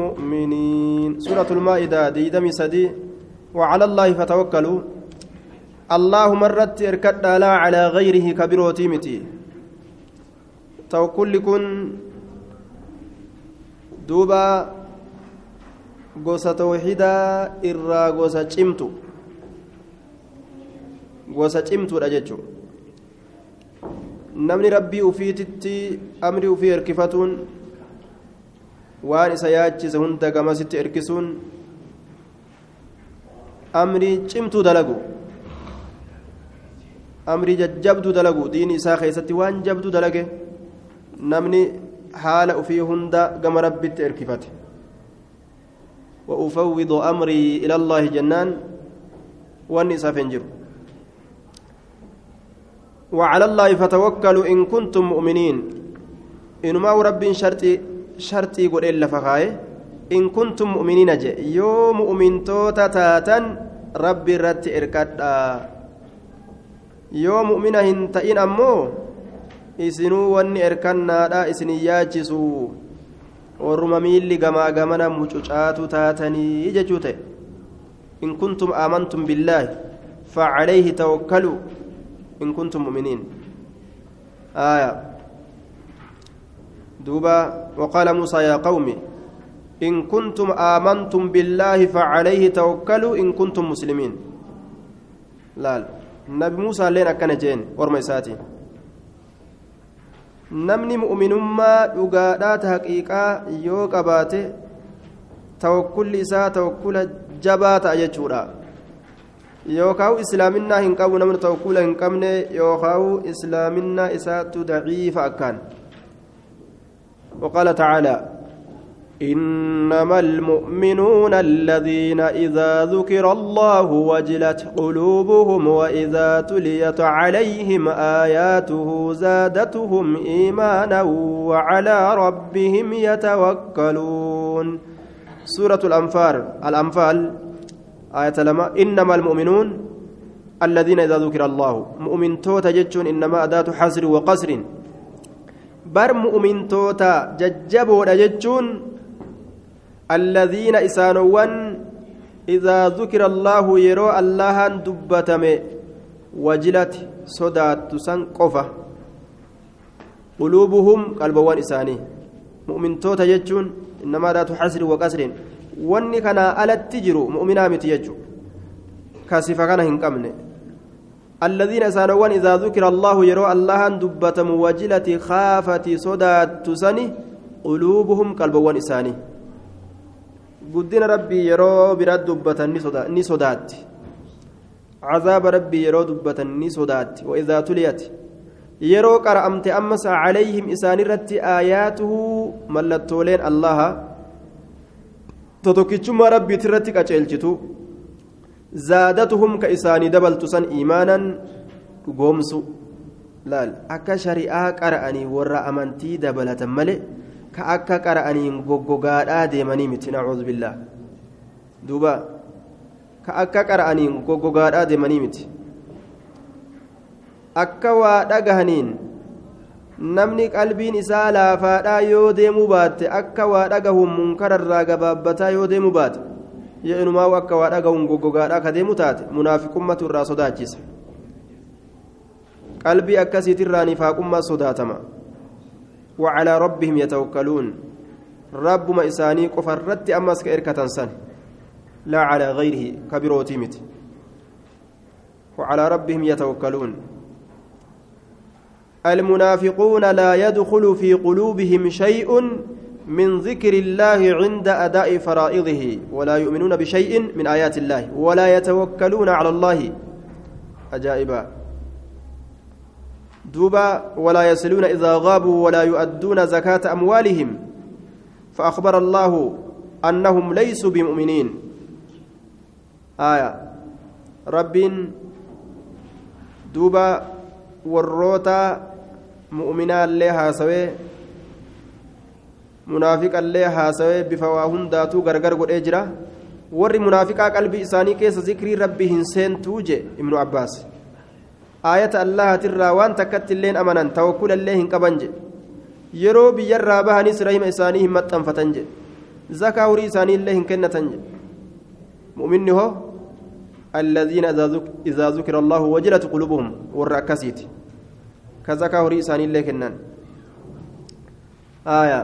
مؤمنين سورة المائدة ديدم سدي وعلى الله فتوكلوا الله مرت اركد لا على غيره كبيروتي متي توكل كن دوبا gosa tawxiidaa irraa gosa cimtu gosa cimtuudha jechuudha namni rabbii ufiititti amri ufii hirkifatuun waan isa yaachise hunda gamasitti hirkisuun amrii cimtuu dalagu amrii jajjabduu dalagu diini isaa keessatti waan jabduu dalage namni haala ufii hunda gama rabbitti hirkifate وأفوض أمري إلى الله جنان والنساء فنجر وعلى الله فتوكلوا إن كنتم مؤمنين إنما رب شرطي شرطي قل إلا فخاي إن كنتم مؤمنين جي يو مؤمن توتا تاتا ربي رت إركاد يو مؤمنة هنتئين أمو isinuu wanni erkannaadha isinii yaachisu warruma miilli gamaa gamana mucucaatu taatanii jechuu ta'e in kuntum aamantum billaahi facalayhi tawakkaluu in kuntum mu'miniin آية دوبا وقال موسى يا قوم إن كنتم آمنتم بالله فعليه توكلوا إن كنتم مسلمين لا النبي موسى لين أكن جين ورميساتي namni mu'minummaa dhugaadhaata haqiiqaa yoo qabaate tawakkulli isaa tawakkula jabaa ta'a jechuudha yookaan islaaminaa hin qabu namni tawakkula hin qabne yookaan islaaminaa isaatu daciifa akkaan وقال تعالى إنما المؤمنون الذين إذا ذكر الله وجلت قلوبهم وإذا تليت عليهم آياته زادتهم إيمانا وعلى ربهم يتوكلون. سورة الأنفال الأنفال آية لما إنما المؤمنون الذين إذا ذكر الله. مؤمن توتا جتشون إنما أداة حصر وقصر. بر مؤمن توتا ججبوا جتشون الذين إسانوان إذا ذكر الله يرو الله دبتم وجلت صدات سنقفة قلوبهم قلبوان إساني مؤمن توتا يجون إنما ذات حسر وقسر واني كان ألا تجرو مؤمنا متيجو كاسفة كان هنقمني الذين إسانوان إذا ذكر الله يرو الله دبتم وجلت خافت صدات سني قلوبهم قلبوان إساني guddina rabbii yeroo biraa dubbatan ni sodaatti cazaaba rabbii yeroo dubbatan ni sodaatti waidaa tuliyat yeroo qara'amte ammas calayhim isaanirratti aayaatuhu mallattooleen allaha totokkichummaa rabbiiti irratti qaceelchitu zaadatuhum ka isaanii dabaltu san iimaanan dhugoomsu laal akka shari'aa qara'anii warra amantii dabalatan malee ka akka qara'aniin goggogaadhaa deemanii miti nacuudhu billaa duuba ka akka qara'aniin goggogaadhaa deemanii miti akka waa dhagahaniin namni qalbiin isaa laafaadhaa yoo deemuu baatte akka waa dhagahuun munkararraa gabaabbataa yoo deemuu baate yoo inumaa akka waa dhagahuun goggogaadhaa ka deemu taate munaafiqummatu irraa sodaachisa qalbii akkasiitirraa nifaaqummaa sodaatama وعلى ربهم يتوكلون رب ما إساني قفرت أمس كإركة سن لا على غيره كبروتيمت وعلى ربهم يتوكلون المنافقون لا يدخل في قلوبهم شيء من ذكر الله عند أداء فرائضه ولا يؤمنون بشيء من آيات الله ولا يتوكلون على الله. أجائبا. دوبا ولا يصلون إذا غابوا ولا يؤدون زكاة أموالهم. فأخبر الله أنهم ليسوا بمؤمنين. آية. رب دوبا والروتا مؤمنا لها سوي منافقا لها سوي بفواهن داتو غرغر قد اجرا ور منافقا قلبي إساني كيس ذكري ربي هنسين توجي ابن عباس aayata allahatirraa waan takkatti illeen amanan tawakkula illee hin qaban jedhe yeroo biyyarraa bahanis rahima isaanii hin maxxanfatan jedhe zakaa horii isaanii illee hin kennatan mu'minni hoo الذين إذا ذكر الله وجلت قلوبهم والرأكسيت كذكا هوري إساني لكنن آية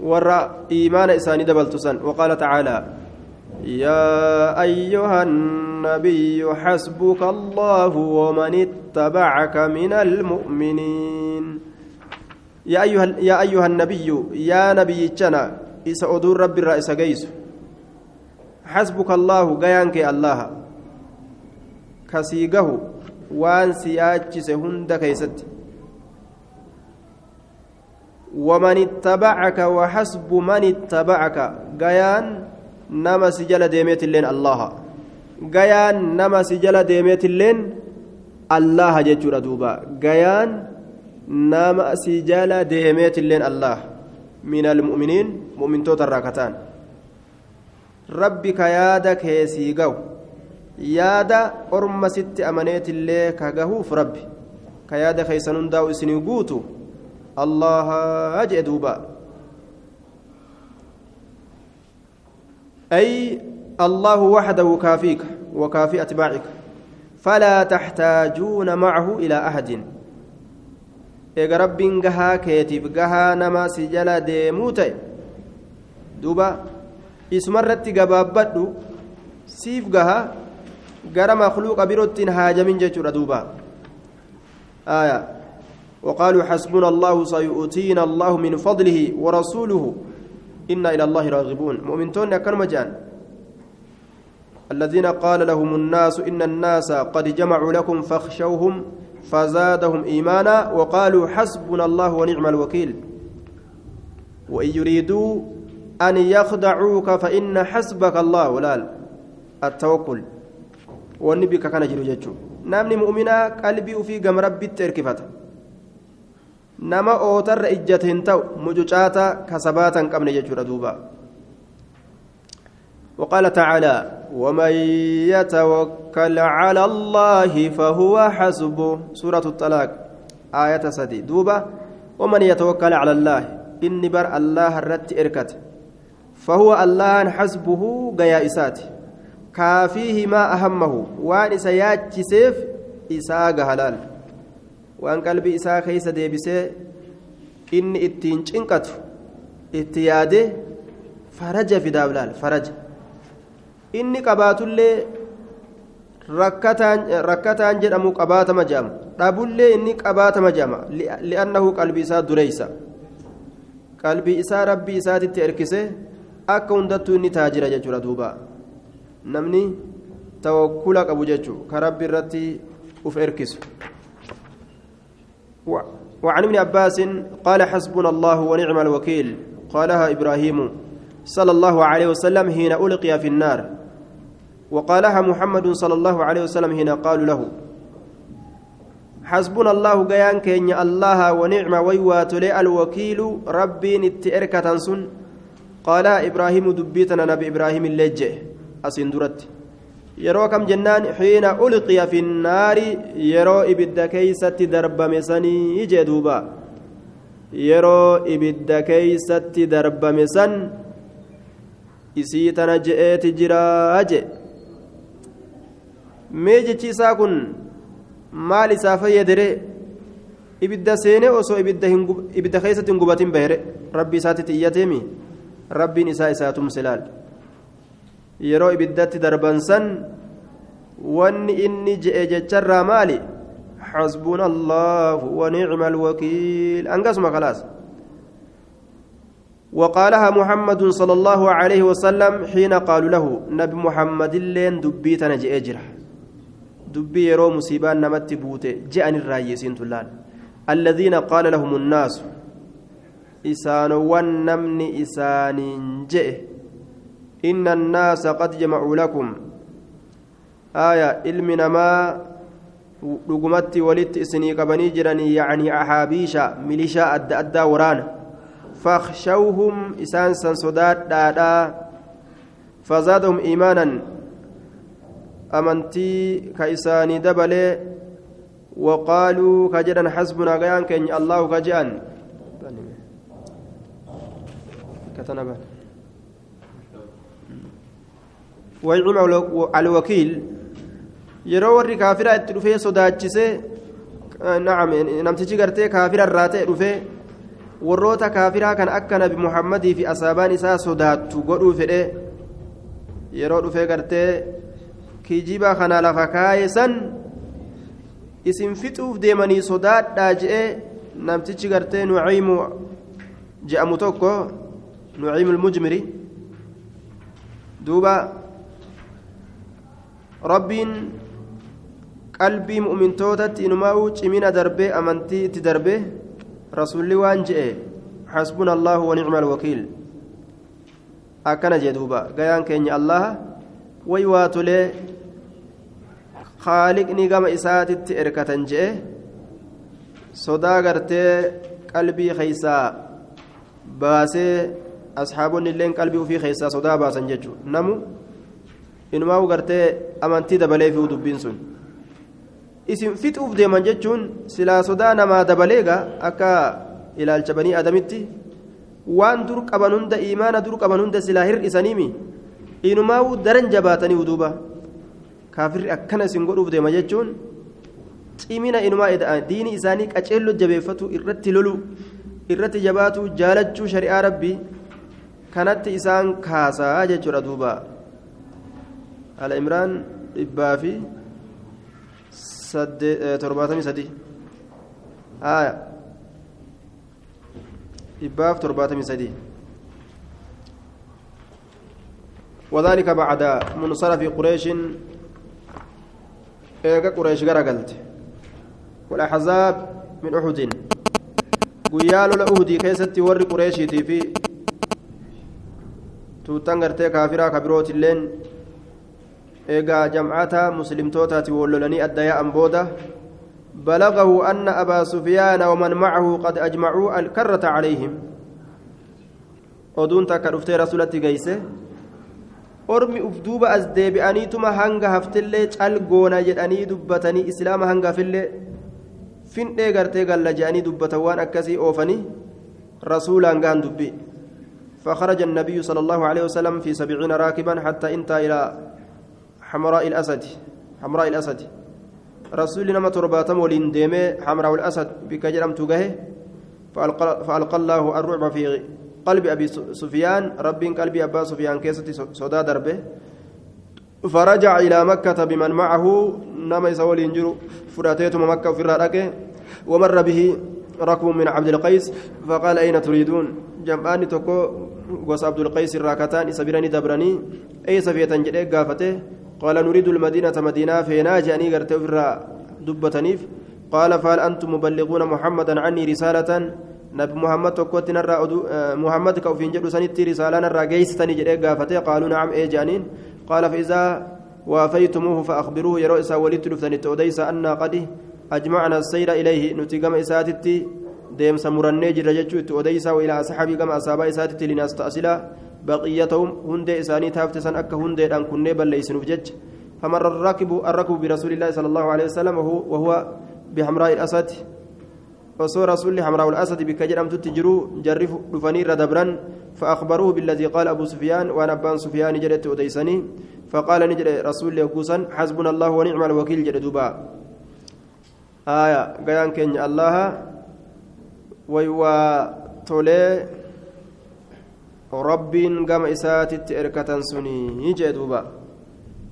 ورا إيمان إساني دبلتسن وقال تعالى يا أيها النبي حسبك الله ومن اتبعك من المؤمنين يا أيها يا أيها النبي يا نبي جنا إسا أدور رب الرئيس جيس حسبك الله جيانك الله كسيجه وان سياجس هند كيست ومن اتبعك وحسب من اتبعك. جيان نما سجل ديميت اللين الله. جيان نما سجل ديميت اللين الله جتشور دوبا. جيان نما سجل ديميت اللين الله. من المؤمنين مؤمن توت الراكتان ربك yaada orma sitti amaneetillee ka gahuuf rabbi ka yaada keeysan hundaa'u isinii guutu allaha jee duuba أي الله وحده كافيك وكافي أتباعك. فلا تحتاجون معه إلى أحد. إيجا رب جها كيتيف جها نما سجلا ديموتي دوبا اسمرت جبابدو سيف جها gara makluuqa birottiin haajamin jechuudha duuba آية. وقالوا حسبنا الله سيؤتينا الله من فضله ورسوله إنا إلى الله راغبون. مؤمنون كانوا مجان الذين قال لهم الناس إن الناس قد جمعوا لكم فاخشوهم فزادهم إيمانا وقالوا حسبنا الله ونعم الوكيل. وإن يريدوا أن يخدعوك فإن حسبك الله. ولا التوكل. bika kana jiru jechuudha namni mu'minaa qalbii ufii gama rabbitti erkifata nama ootarra ijjate hin ta'u mucucaata kasabaata hin qabne jechuudha duuba. وقال تعالى ومن يتوكل على الله فهو حسبه سورة الطلاق آية سدي دوبة ومن يتوكل على الله إني بر الله الرت إركت فهو الله حسبه قيائساته كافيه ما أهمه وان سياتش سيف إساق هلال waan qalbii isaa keessa deebisee inni ittiin cinqatu itti yaadee faraja fidaaf laala faraja. Inni qabaatullee rakkataan jedhamu qabaatama jedhama dhabullee inni qabaatama jedhama li'annahu qalbii isaa dureessa qalbii isaa rabbii isaatitti erkise akka hundattuu inni taajira jechuudha duuba. Namni tawakkula qabu jechuu ka rabbi irratti uf erkisu. وعن ابن عباس قال حسبنا الله ونعم الوكيل. قالها إبراهيم صلى الله عليه وسلم حين ألقي في النار. وقالها محمد صلى الله عليه وسلم حين قالوا له حسبنا الله جيان كين الله ونعم ويوات الوكيل ربي نتئركة سن. قال إبراهيم دبيتنا نبي إبراهيم اللجئ duratti yeroo kam jennaan xiina ulqiya fi naari yeroo ibidda keeysatti darbame sanii jee duuba yeroo ibidda keeysatti darbame san isii tana je'eeti jiraa je mee jechi isaa kun maal isaa fayyadere ibidda seene osoo ibidda keeysatti hin gubatin beere rabbi isaatti iyyateemi rabbiin isaa isaa tumse laal yeroo ibiddatti darban san wanni inni je'e jecharraa maali? حسبنا الله ونعم الوكيل أنقسم خلاص وقالها محمد صلى الله عليه وسلم حين قالوا له نبي محمد لين دبيتنا جئجرة دبي يرو مصيبان نمت بوته جاءني الرايسين تلال الذين قال لهم الناس إسان ونمن إسان جئ إن الناس قد جمعوا لكم آية علم ما dhugumatti walitti isinii qabanii jiranii yacnii ahaabiisha milishaa adda addaa waraana fakhshawhum isaan san sodaadhaadhaa fazaadahum iimaanan amantii ka isaanii dabalee waqaaluu ka jedhan xasbunaa gayaan keenya allahu ويعم الوكيل namtichi gartee kaafira irraa ta'e dhufee warroota kaafiraa kan akka nabi muhammadii fi asaabaan isaa sodaattu godhuu fedhe yeroo dhufee gartee kijiba kana lafa kaaye san isin fixuuf deemanii sodaadhaa je'ee namtichi gartee nuciimu je'amu tokko nuciimu lmujmiri duuba rabbiin qalbii mu'mintootatti inumaa'u cimina darbee amantii itti darbee rasuulli waan je'e xasbuna allahu wanicma alwakiil akkana jee duuba gayaan keenya allaha way waa tolee haaliqni gama isaatitti erkatan je'e sodaa gartee qalbii keeysaa baasee asxaabonni illeen qalbii ufii keeysaa sodaa baasan jechuu namu inumaa'u gartee amantii dabalee fi dubbiin sun isin fixuuf deeman jechuun silaa sodaa namaa dabaleega akka ilaalcha banii adamitti waan dur qaban hunda imaana dur qaban hunda silaa hir'isaniimi inumaa'u daran jabaatanii uduuba kaafirri akkana isin godhuuf deema jechuun cimina inumaa diini isaanii qaceello jabeeffatu irratti lolu irratti jabaatu jaalachuu shari'aa rabbii kanatti isaan kaasaa jechuudha duuba ala imraan dhibbaa fi torbaatamii sadii haya dhibbaaf torbaatamii sadii وذلك بعد منصرف قريش. إيجا قريش غرقلت والأحزاب من أحد. قيال لأهدي كيستي ور قريشي في tuuttan كافرة كبروت اللين. Eegaa jamcata muslimtootaati wollolanii adda yaa'an booda بلغه أن أبا سفيان ومن معه قد أجمعوا الكرة عليهم dhuftee rasulatti geeyse ormi uf duuba as deebi'aniituma hanga haftillee calgoona jedhanii dubbatanii islaama hangafillee findhee gartee galla jedhanii dubbatan waan akkasii oofanii rasuulaan gahan dubbi فخرج النبي صلى الله عليه وسلم في سبعين راكبا حتى انتهى إلى حمراء الأسد حمراء الأسد. رسول نما ترباتم ولين ديمي حمراء الأسد بكجرم تجاه فألقى, الله الرعب في قلب أبي سفيان. رب قلب أبا سفيان كيستي صدا دربه. فرجع إلى مكة بمن معه. نما يسول ينجر فراتيتم مكة في الرأكة ومر به ركب من عبد القيس. فقال أين تريدون؟ جمعان تكو وس عبد القيس الراكتان سبيراني دبراني. أي سفية جديد قافته؟ قال نريد المدينة مدينة فينا جاني قرت دبتنيف. قال فهل أنتم مبلغون محمدا عني رسالة؟ نبي محمد تكوت نرى محمد كوفين جدو سنتي رسالة نرى جيستني جديد قافته قالوا نعم إيه جانين. قال فإذا وافيتموه فأخبروه يرى إسا ولدت لفتني. توديس أن قد أجمعنا السير إليه. نتيقم إساتتي. ديم سمرني جرى جتشو وديسا وإلى أصحابي كما أصابا إساتتي لنستأصل بقيتهم هند إساني تافتسا أكا هند أن كني بل ليسن فجج فمر الراكب الركب برسول الله صلى الله عليه وسلم وهو, وهو بحمراء الأسد وصو رسول حمراء الأسد بكجر أم تتجروا جرف دفني ردبرا فأخبروه بالذي قال أبو سفيان وأنا أبان سفيان جرت وديسني فقال نجري رسول يقوسا حسبنا الله ونعم الوكيل جرى دبا آية قيان كن الله ويوا تولي قام إساتت إركة سني يجي دوبا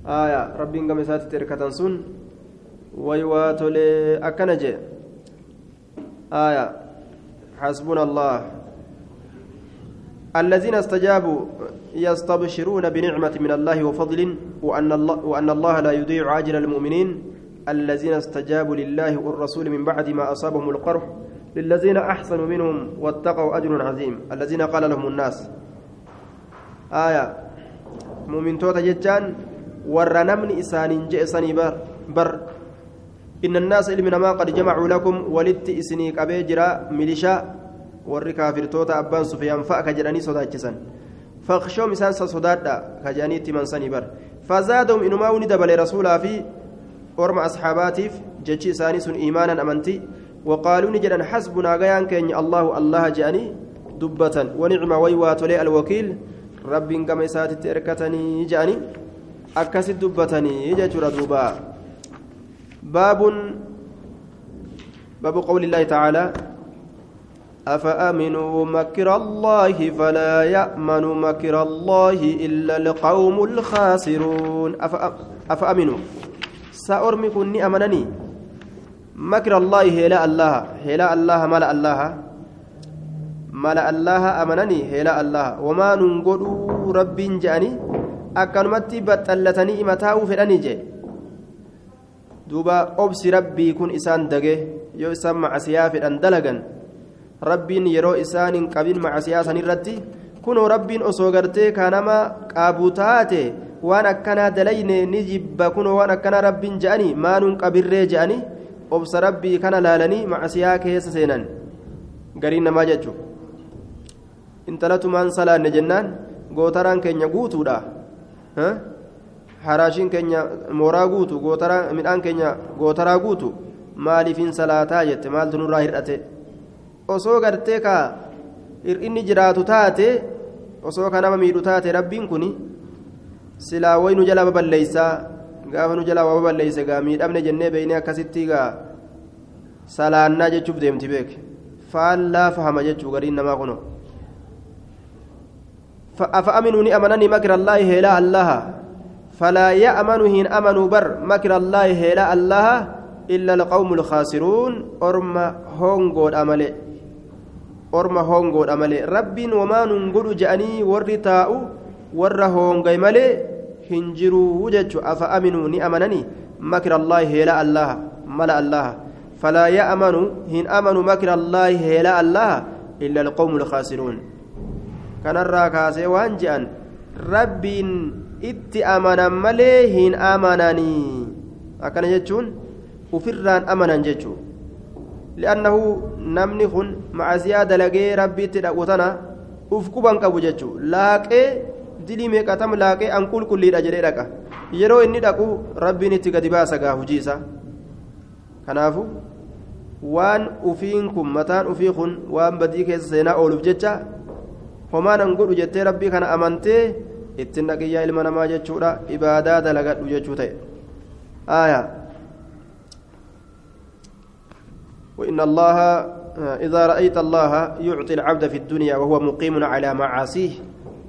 آية ربين قام إساتت إركة سن ويوا تولي أكنجي آية حسبنا الله الذين استجابوا يستبشرون بنعمة من الله وفضل وأن الله, وأن الله لا يضيع عاجل المؤمنين الذين استجابوا لله والرسول من بعد ما أصابهم القرح للذين أحسنوا منهم واتقوا أجر عظيم الذين قال لهم الناس آية مؤمن توتا جتان ورنمن إسان جئسني بر, بر إن الناس إلمنا ما قد جمعوا لكم ولدت إسني كبيجرا ميليشا warri kaafirtoota abbaan sufyaan fa'a ka jedhanii sodaachisan faqshoom isaan sodaadha ka jedhanii itti mansanii bar fazaadahum inumaa ni dabale rasuulaa fi orma asxaabaatiif jechi isaanii sun iimaanan amantii وقالوا نجدا حسبنا غيان كين الله الله جاني دبة ونعم ويواتولي الوكيل رب كما إسات إركتني جاني أكست دبتني ججر دوبا باب باب قول الله تعالى أفأمنوا مكر الله فلا يأمن مكر الله إلا القوم الخاسرون أفأمنوا سأرمي كني أمنني مكر الله هلا الله هلا الله ملا الله ملا الله أمنني هلا الله وما ننقل رب جاني أكنمتي بطلتني إمتاو فلاني جي دوبا أبسي ربي كن إسان دقه يو إسان مع سيافة أندلقن rabbiin yeroo isaan hin qabin macasiyaa san irratti kunoo rabbiin osoo gartee kanama qabu taate waan akkanaa dalayne ni jibba kunoo waan akkanaa rabbiin je'anii maanuun qabirree je'anii obsa rabbii kana laalanii macasiyaa keessa seenan gariin namaa jechuudha intalatumaan salaanne jennaan gootaraan keenya guutuudha. Haraashiin keenya mooraa guutu midhaan keenya gootaraa guutu maaliifin salaataa jette? Maaltu nurraa hir'ate. osoo gartee ka hir'inni jiraatu taate osoo ka nama miidhu taate rabbiin kun silaa way nu jala baballeeysaa gaafa nu jala waa baballeeyse gaa miidhamne jennee beeyne akkasitti gaa salaannaa jechuuf deemti beek faallaa fahama jechuu gariin namaa kuno أفأمنوا نأمنني مكر الله هلا الله فلا يأمن هين أمنوا بر مكر الله هلا الله إلا القوم الخاسرون أرم هونغود أملي orma hongoodha malee rabbiin wamaa nun godhu je'anii warri taa'u warra hongay malee hin jiruu jechu afa aminuu ni amananii makira allaahi heela allaha mala allaha falaa ya'manu hin amanu makira allaahi kanarraa kaasee waan je'an rabbiin itti amanan malee hin amananii. Akkana jechuun ufirraan amanan jechuun li'annahu namni kun macaasiyaa dalagee rabbiitti dhaqu tana uf quban qabu jechuun laaqee dilii meeqatam laaqee an qulqulliidha jedhee dhaqa. Yeroo inni dhaqu rabbiin itti gadi baasa gaa hujiisa kanaafu waan ufiin kun mataan ufii kun waan badii keessa seenaa ooluuf jecha. Homaan an godhu jettee rabbii kana amantee ittiin dhaqiyyaa ilma namaa jechuudha ibaadaa dalagadhu jechuu ta'e. Aayaa وإن الله إذا رأيت الله يعطي العبد في الدنيا وهو مقيم على معاصيه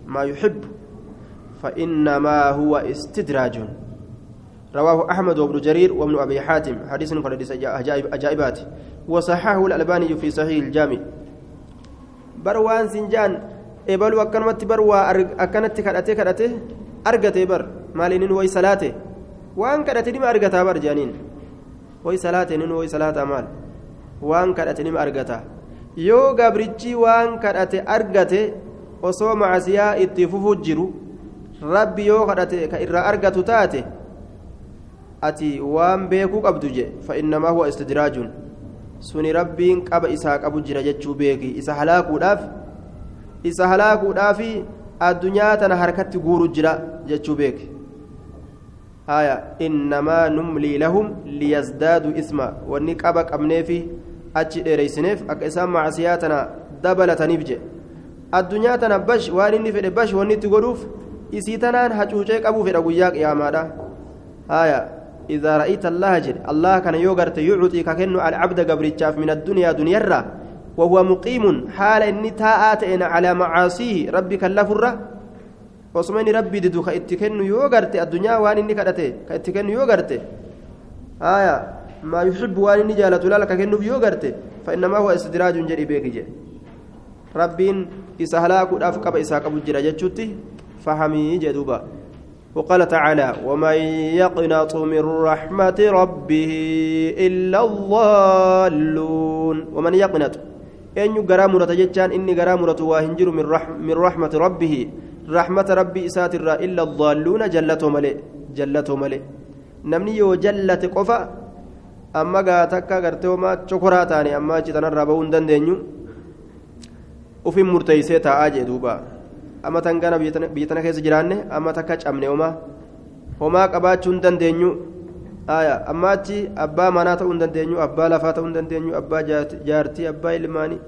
ما يحب فإنما هو استدراج رواه أحمد وابن جرير وابن أبي حاتم حديث قد أجائبات وصححه الألباني في صحيح الجامع بروان سنجان eebaluu akkanumatti bar waa akkanatti kadhatee kadhatee argatee bar maaliin way salaate waan kadhate nima argataa bar jaaniin way salaate nin way salaataa maal waan kadhate nima argata yoo gabrichi waan kadhate argate osoo macasiyaa itti fufuu jiru rabbi yoo kadhate ka irraa argatu taate ati waan beekuu qabdu je fa'innamaa huwa istidraajuun suni rabbiin qaba isaa qabu jira jechuu beeki isa halaakuudhaaf isa halaakuudhaafi addunyaa tana harkatti guuru jira jechuu beek haya innamaa numlii lahum liyazdaadu isma. Wanni qaba qabneefi achi dheereysineef akka isaan macasiyaa tana dabalataniif jedhe addunyaa tana bash waan inni fedhe bash wanni itti godhuuf isii tanaan hacuucee qabuu fedha guyyaa qiyaamaadha. Haya idaa ra'ayta allaha jedhe. Allah kana yoo garte yucuxii ka kennu alcabda gabrichaaf min addunyaa duniyarraa وهو مقيم حال إني تاءاتين على معاصيه. ربي كلفرة وصمني ربي ددو كإتكنو يوغرت. الدنيا وان إني كدته كإتكنو يوغرت. آية. ما يحب وان إني جالت ولا لك كنو يوغرت. فإنما هو استدراج جري بيك جي. ربين إسهلاك ودافق بإساق أبو جراجة فهمي جدوبا وقال تعالى ومن يقنط من رحمة ربه إلا الضالون. ومن يقنط؟ eenyu garaa murata jechaan inni garaa muratu waa hin jiru min rahmati rabbihi. Rahmata rabbii isaatirraa illa daalluuna jallatoo malee jallatoo malee. Namni yoo jallate qofa amma gaa takka gartee homaa chokoraa taane amma achi tanarraa bahuu hin dandeenyu ufin murteeysee taa'aa jee duuba. Amma tan gana biyya tana keessa jiraanne amma takka cabne homaa homaa qabaachuu hin dandeenyu amma achi abbaa manaa ta'uu hin dandeenyu abbaa lafaa ta'uu hin dandeenyu abbaa jaartii abbaa ilmaanii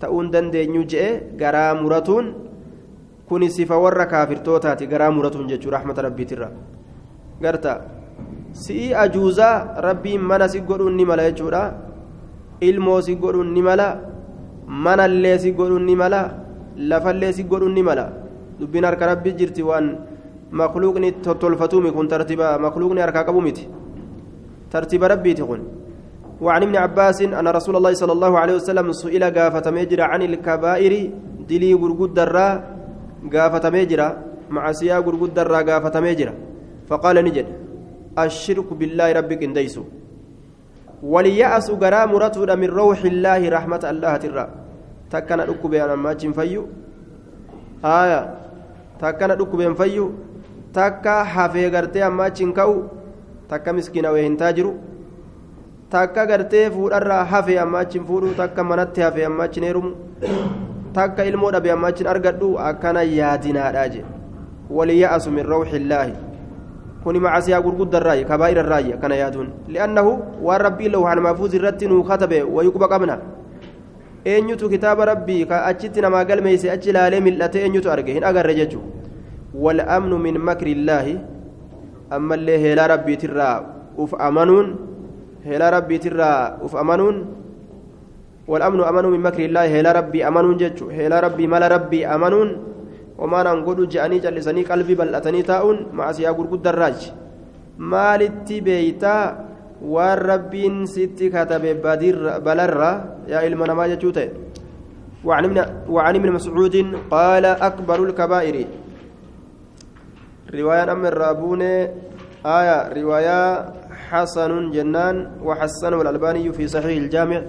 ta'uun dandeenyu je'e garaa muratuun kuni sifa warra kaafirtootaati garaa muratuun jechuu rahmata rabbiitirra. Garta si'ii ajuuzaa rabbiin mana si godhuun ni mala jechuudha. Ilmoo si godhuun ni mala manallee si godhuun ni mala lafallee si godhuun ni mala. Dubbiin harka rabbii jirti waan makluuqni tottolfatuumi kun tartiiba makluuqni harkaa qabu miti tartiiba rabbiiti kun وعن ابن عباس أن رسول الله صلى الله عليه وسلم سئل قافة مجرى عن الكبائر دلي قرقود درا. قافة مجرى مع سيا قرقود درا قافة مجرى. فقال نجد الشرك بالله ربك انديسو. وليأس قرا مرتود من روح الله رحمة الله ترى. تكنا ركب أنا ما فيو. آية. تكنا ركب فيو. تكا حفي قرتي أما كاو تكا مسكين وين تاجرو takka gartee fuudharraa hafe amma achiin fuudhu takka manatti hafe amma achiin heerumu takka ilmoo dhabe amma achiin argadhu akkana yaadinaadha je waliya'asu min rawxillaahi kuni macasiyaa gurguddarraayi kabaa'irarraayi akkana yaaduun li'annahu waan rabbii lahu halmaafuuz irratti nuu katabe wayuquba qabna eenyutu kitaaba rabbii ka achitti namaa galmeeyse achi ilaalee mil'ate eenyutu arge hin agarre jechuu wal'amnu min makri illaahi ammallee heelaa rabbiitirraa uf amanuun هلا ربي ترى أف أمنون والأمن أمن من مكر الله هلا ربي أمنون جتشو هلا ربي مال ربي أمنون وما نقول جأني جلسني قلبي بل أتني تاؤن مع سيا قرقود دراج. مالتي بيتا والربين ستي كتب بدير بلرة يا إلما ما جتشوته وعن ابن مسعود قال أكبر الكبائر. رواية أم الرابون آية رواية حسن جنان وحسنه الألباني في صحيح الجامع.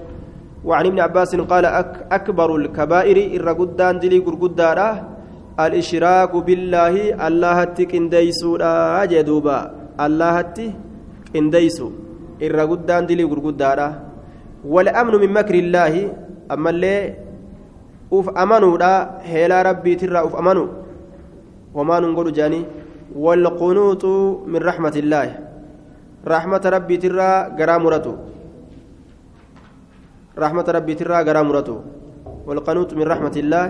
وعن ابن عباس قال أك أكبر الكبائر الرقدان دلي قرقدارا الإشراك بالله الله تكنديسو أجدوبا الله تكنديسو الرقدان دلي قرقدارا والأمن من مكر الله أما اللي أف أمنوا لا هلا ربي ترى أف أمنوا وما نقول جاني. والقنوط من رحمة الله. رحمة ربي ترى غرامرته رحمة ربي ترى غرامرته والقنوط من رحمة الله.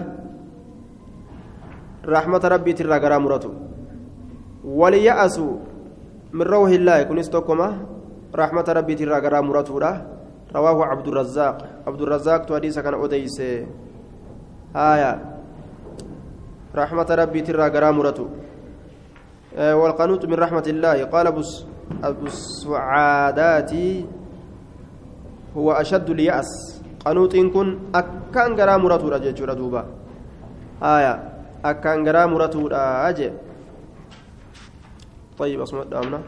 رحمة ربي ترى غرامرته وليأس من روح الله. كن رحمة ربي ترى غرامرته رواه عبد الرزاق. عبد الرزاق تحديث كان أديس آية. رحمة ربي ترى غرامرته والقنوط من رحمة الله. قال أبو السعادات هو أشد اليأس. قنوط كن أكان غرا مراتو رجع دوبا. آية أكان غرا مراتو أجي طيب أصمت دامنا.